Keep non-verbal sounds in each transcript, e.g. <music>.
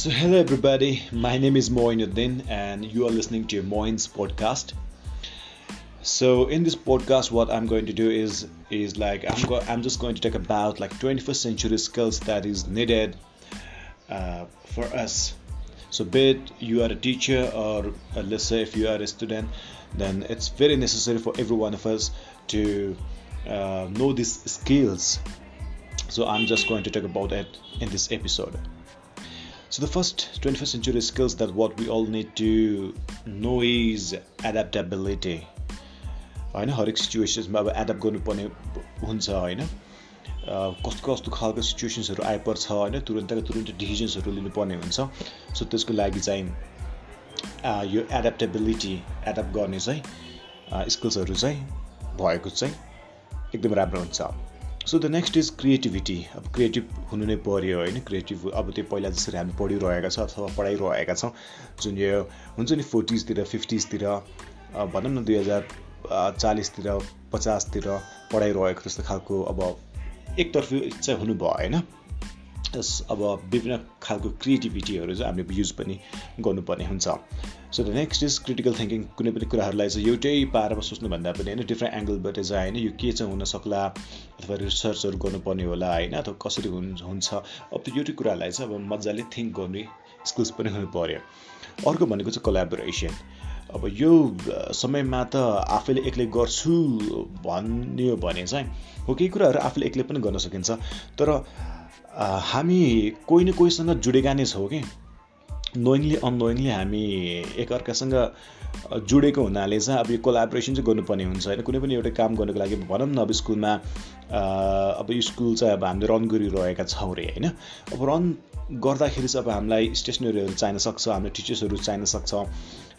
So, hello everybody. My name is Moinuddin, and you are listening to Moin's podcast. So, in this podcast, what I'm going to do is is like I'm go- I'm just going to talk about like 21st century skills that is needed uh, for us. So, be it you are a teacher or uh, let's say if you are a student, then it's very necessary for every one of us to uh, know these skills. So, I'm just going to talk about it in this episode. So the first 21st century skills that what we all need to know is adaptability. होइन हरेक सिचुएसन्समा अब adapt गर्नुपर्ने हुन्छ होइन कस्तो कस्तो खालको सिचुएसन्सहरू आइपर्छ होइन तुरन्तको तुरन्त डिसिजन्सहरू लिनुपर्ने हुन्छ सो त्यसको लागि चाहिँ यो एडाप्टेबिलिटी एडाप्ट गर्ने चाहिँ स्किल्सहरू चाहिँ भएको चाहिँ एकदम राम्रो हुन्छ so the next is creativity अब क्रिएटिभ हुनु नै पऱ्यो होइन। क्रिएटिभ अब त्यो पहिला जसरी हामी पढिरहेका छौँ अथवा पढाइरहेका छौँ जुन यो हुन्छ नि फोर्टिजतिर फिफ्टिजतिर भनौँ न दुई हजार चालिसतिर पचासतिर पढाइरहेको जस्तो खालको अब एकतर्फी चाहिँ हुनुभयो होइन। अब विभिन्न खालको क्रिएटिभिटीहरू चाहिँ हामीले युज पनि गर्नुपर्ने हुन्छ। So the next is critical thinking कुनै पनि कुराहरूलाई चाहिँ एउटै पारामा सोच्नुभन्दा पनि होइन डिफ्रेन्ट एङ्गलबाट चाहिँ होइन यो के चाहिँ हुनसक्ला अथवा रिसर्चहरू गर्नुपर्ने होला होइन अथवा कसरी हुन्छ। अब त्यो एउटै कुराहरूलाई चाहिँ अब मजाले थिङ्क गर्ने स्किल्स पनि हुनु पऱ्यो अर्को भनेको चाहिँ कोलाबोरेसन अब यो समयमा त आफैले एक्लै गर्छु भन्यो भने चाहिँ हो केही कुराहरू आफूले एक्लै पनि गर्न सकिन्छ। तर हामी कोही न कोहीसँग जुडेका नै छौँ कि। नोइङली अननोइङली हामी एकअर्कासँग जुडेको हुनाले चाहिँ अब यो कोलाबोरेसन चाहिँ गर्नुपर्ने हुन्छ होइन। कुनै पनि एउटा काम गर्नुको लागि भनौँ न अब स्कुलमा अब स्कुल चाहिँ अब हामीले रन गरिरहेका छौँ अरे होइन। अब रन गर्दाखेरि चाहिँ अब हामीलाई स्टेसनरीहरू चाहिन सक्छ हामीलाई टिचर्सहरू चाहिन सक्छ।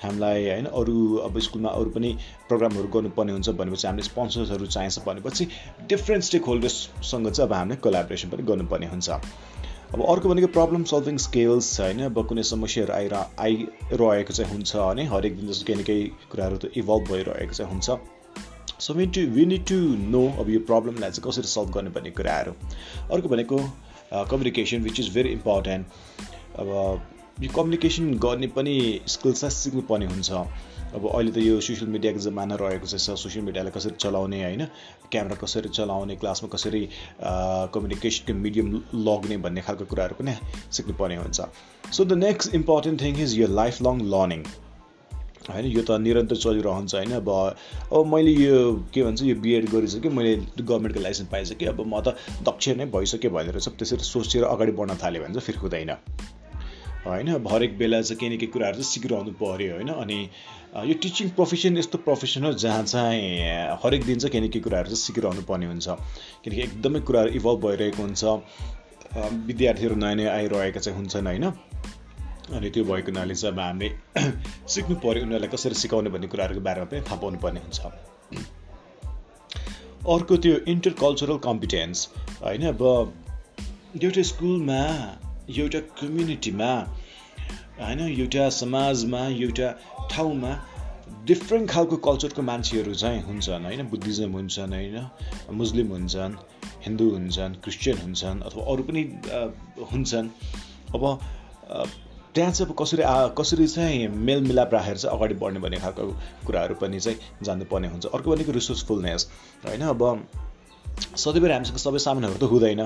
हामीलाई होइन अरू अब स्कुलमा अरू पनि प्रोग्रामहरू गर्नुपर्ने हुन्छ भनेपछि हामीले स्पोन्सर्सहरू चाहिन्छ भनेपछि डिफ्रेन्ट स्टेक होल्डर्ससँग चाहिँ अब हामीले कोलाबोरेसन पनि गर्नुपर्ने हुन्छ। अब अर्को भनेको प्रब्लम सल्भिङ स्किल्स होइन अब कुनै समस्याहरू आइर आइरहेको चाहिँ हुन्छ होइन हरेक दिन जस्तो केही न केही कुराहरू त इभल्भ भइरहेको चाहिँ हुन्छ। So we to we need to know अब यो प्रब्लमलाई चाहिँ कसरी सल्भ भन्ने कुराहरू। अर्को भनेको communication which is very important अब यो कम्युनिकेसन गर्ने पनि स्किल चाहिँ सिक्नुपर्ने हुन्छ। अब अहिले त यो सोसियल मिडियाको जमाना रहेको छ सोसियल मिडियालाई कसरी चलाउने होइन? क्यामेरा कसरी चलाउने क्लासमा कसरी कम्युनिकेसनको मिडियम लग्ने भन्ने खालको कुराहरू पनि सिक्नुपर्ने हुन्छ। So the next important thing is यो लाइफ लङ लर्निङ होइन यो त निरन्तर चलिरहन्छ होइन? अब अब मैले यो के भन्छ यो बिएड गरिसकेँ मैले गभर्मेन्टको लाइसेन्स पाइसकेँ अब म त दक्ष नै भइसकेँ भनेर चाहिँ त्यसरी सोचेर अगाडि बढ्न थाल्यो भने चाहिँ फेरि हुँदैन होइन? हरेक बेला चाहिँ केही न केही कुराहरू चाहिँ सिकिरहनु पऱ्यो होइन? अनि यो टिचिङ प्रोफेसन यस्तो प्रोफेसन हो जहाँ चाहिँ हरेक दिन चाहिँ केही न केही कुराहरू चाहिँ सिकिरहनु पर्ने हुन्छ। किनकि एकदमै कुराहरू इभल्भ भइरहेको हुन्छ। विद्यार्थीहरू नयाँ नयाँ आइरहेका चाहिँ हुन्छन् होइन? अनि त्यो भएको हुनाले चाहिँ अब हामीले <clears throat> सिक्नु पऱ्यो उनीहरूलाई कसरी सिकाउने भन्ने कुराहरूको बारेमा पनि थाहा पाउनु पर्ने हुन्छ। अर्को त्यो इन्टर कल्चरल कम्पिटेन्स होइन? अब एउटा स्कुलमा एउटा कम्युनिटीमा होइन एउटा समाजमा एउटा ठाउँमा डिफ्रेन्ट खालको कल्चरको मान्छेहरू चाहिँ हुन्छन् होइन बुद्धिज्म हुन्छन् होइन मुस्लिम हुन्छन् हिन्दू हुन्छन् क्रिस्चियन हुन्छन् अथवा अरू पनि हुन्छन्। अब त्यहाँ चाहिँ अब कसरी कसरी चाहिँ मेलमिलाप राखेर चाहिँ अगाडि बढ्ने भन्ने खालको कुराहरू पनि चाहिँ जान्नुपर्ने हुन्छ। अर्को भनेको रिसोर्सफुलनेस होइन अब सधैँभरि हामीसँग सबै सामानहरू त हुँदैन।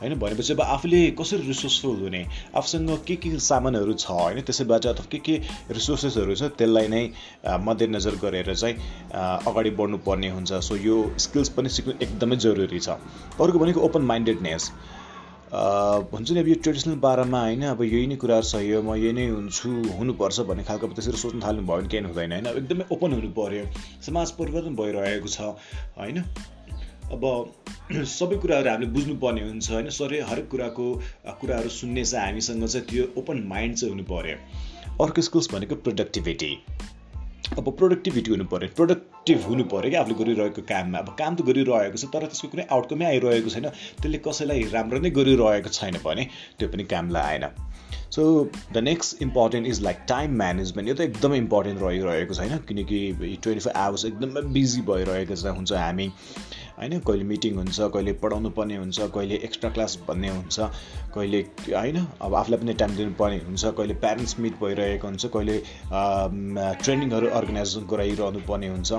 होइन भनेपछि अब आफूले कसरी रिसोर्सफुल हुने आफूसँग के के सामानहरू छ होइन त्यसैबाट अथवा के के रिसोर्सेसहरू छ त्यसलाई नै मध्यनजर गरेर चाहिँ अगाडि बढ्नुपर्ने हुन्छ। सो यो स्किल्स पनि सिक्नु एकदमै जरुरी छ। अर्को भनेको ओपन माइन्डेडनेस भन्छ नि अब यो ट्रेडिसनल बारेमा होइन अब यही नै कुराहरू छ यो म यही नै हुन्छु हुनुपर्छ भन्ने खालको त्यसरी सोच्नु थाल्नु भयो भने केही हुँदैन होइन। एकदमै ओपन हुनु पऱ्यो समाज परिवर्तन भइरहेको छ होइन। अब <clears throat> सबै कुराहरू हामीले बुझ्नुपर्ने हुन्छ होइन। सबै हरेक कुराको कुराहरू सुन्ने चाहिँ हामीसँग चाहिँ त्यो ओपन माइन्ड चाहिँ हुनु पऱ्यो अर्को स्किल्स भनेको प्रोडक्टिभिटी। अब प्रोडक्टिभिटी हुनु पऱ्यो प्रोडक्टिभ हुनु पऱ्यो कि आफूले गरिरहेको काममा। अब काम त गरिरहेको छ तर त्यसको कुनै आउटकमै आइरहेको छैन। त्यसले कसैलाई राम्रो नै गरिरहेको छैन भने त्यो पनि कामलाई आएन। So the next important is like time management यो त एकदमै इम्पोर्टेन्ट रहिरहेको छैन किनकि ट्वेन्टी फोर आवर्स एकदमै बिजी भइरहेको हुन्छ हामी। होइन कहिले मिटिङ हुन्छ कहिले पढाउनु पर्ने हुन्छ कहिले एक्स्ट्रा क्लास भन्ने हुन्छ कहिले होइन अब आफूलाई पनि टाइम दिनुपर्ने हुन्छ कहिले प्यारेन्ट्स मिट भइरहेको हुन्छ कहिले ट्रेनिङहरू अर्गनाइज गराइरहनु पर्ने हुन्छ।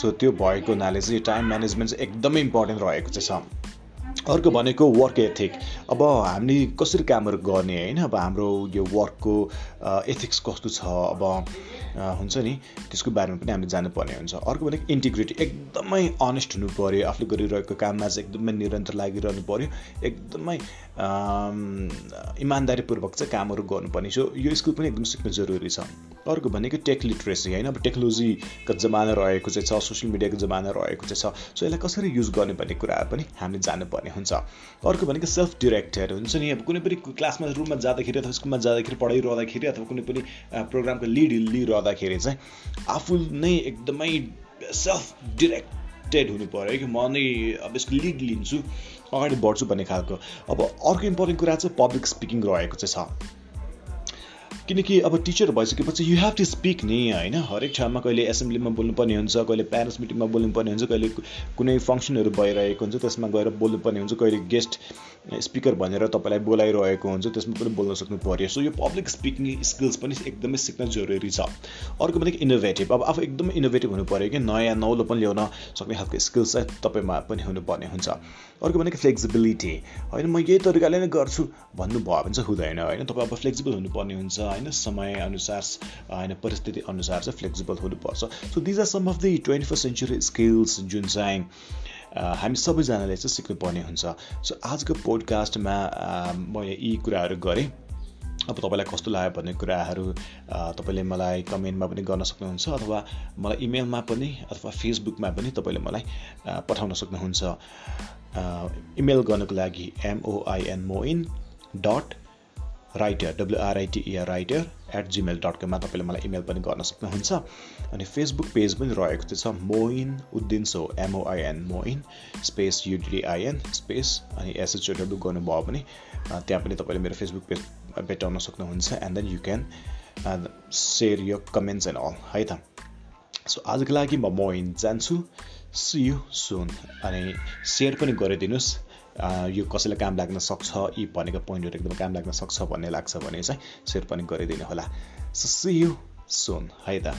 सो त्यो भएको हुनाले चाहिँ टाइम म्यानेजमेन्ट चाहिँ एकदमै इम्पोर्टेन्ट रहेको चाहिँ छ। अर्को भनेको वर्क एथिक अब हामीले कसरी कामहरू गर्ने होइन? अब हाम्रो यो वर्कको एथिक्स कस्तो छ? अब हुन्छ नि? त्यसको बारेमा पनि हामीले जानुपर्ने हुन्छ। अर्को भनेको इन्टिग्रिटी एकदमै अनेस्ट हुनु पऱ्यो आफूले गरिरहेको काममा चाहिँ एकदमै निरन्तर लागिरहनु पऱ्यो एकदमै इमान्दारीपूर्वक चाहिँ कामहरू गर्नुपर्ने। सो यो स्किल पनि एकदम सिक्नु जरुरी छ। अर्को भनेको टेक लिट्रेसी होइन? अब टेक्नोलोजीको जमाना रहेको चाहिँ छ सोसियल मिडियाको जमाना रहेको चाहिँ छ। सो यसलाई कसरी युज गर्ने भन्ने कुराहरू पनि हामीले हुन्छ। अर्को भनेको सेल्फ डिरेक्टेड हुन्छ नि अब कुनै पनि क्लासमा रुममा जाँदाखेरि अथवा स्कुलमा जाँदाखेरि पढाइरहँदाखेरि अथवा कुनै पनि प्रोग्रामको लिड लिइरहँदाखेरि चाहिँ आफू नै एकदमै सेल्फ डिरेक्टेड हुनु पऱ्यो कि म नै अब यसको लिड लिन्छु अगाडि बढ्छु भन्ने खालको। अब अर्को इम्पोर्टेन्ट कुरा चाहिँ पब्लिक स्पिकिङ रहेको चाहिँ छ। किनकि अब टिचर भइसकेपछि यु हेभ टु स्पिक नि होइन? हरेक ठाउँमा कहिले एसेम्ब्लीमा बोल्नुपर्ने हुन्छ कहिले प्यारेन्ट्स मिटिङमा बोल्नुपर्ने हुन्छ कहिले कुनै फङ्सनहरू भइरहेको हुन्छ त्यसमा गएर बोल्नुपर्ने हुन्छ कहिले गेस्ट स्पिकर भनेर तपाईँलाई बोलाइरहेको हुन्छ त्यसमा पनि बोल्न सक्नु पऱ्यो सो यो पब्लिक स्पिकिङ स्किल्स पनि एकदमै सिक्न जरुरी छ। अर्को भनेको इनोभेटिभ अब आफू एकदमै इनोभेटिभ हुनु पऱ्यो कि नयाँ नौलो पनि ल्याउन सक्ने खालको स्किल्स चाहिँ तपाईँमा पनि हुनुपर्ने हुन्छ। अर्को भनेको फ्लेक्सिबिलिटी होइन म यही तरिकाले नै गर्छु भन्नुभयो भने चाहिँ हुँदैन होइन? तपाईँ अब फ्लेक्सिबल हुनुपर्ने हुन्छ। होइन समय अनुसार होइन परिस्थिति अनुसार चाहिँ फ्लेक्सिबल हुनुपर्छ। So these are some of the twenty first century skills जुन चाहिँ हामी सबैजनाले चाहिँ सिक्नुपर्ने हुन्छ। सो आजको पोडकास्टमा मैले यी कुराहरू गरेँ। अब तपाईँलाई कस्तो लाग्यो भन्ने कुराहरू तपाईँले मलाई कमेन्टमा पनि गर्न सक्नुहुन्छ अथवा मलाई इमेलमा पनि अथवा फेसबुकमा पनि तपाईँले मलाई पठाउन सक्नुहुन्छ। इमेल गर्नको लागि MOIN Moin dot writer WRITR writer at Gmail dot कममा तपाईँले मलाई इमेल पनि गर्न सक्नुहुन्छ। अनि फेसबुक पेज पनि रहेको छ Moin Uddin so MOIN Moin space UDIN space अनि एसएचओडब्लु गर्नुभयो भने त्यहाँ पनि तपाईँले मेरो फेसबुक पेज भेटाउन सक्नुहुन्छ and then you can share यो कमेन्ट्स एन्ड अल है त? सो आजको लागि म मोइन जान्छु। यु सुन अनि सेयर पनि गरिदिनुहोस्। यो कसैलाई काम लाग्न सक्छ यी भनेको पोइन्टहरू एकदम काम लाग्न सक्छ भन्ने लाग्छ भने चाहिँ सेयर पनि गरिदिनु होला सो सी यु सुन है त।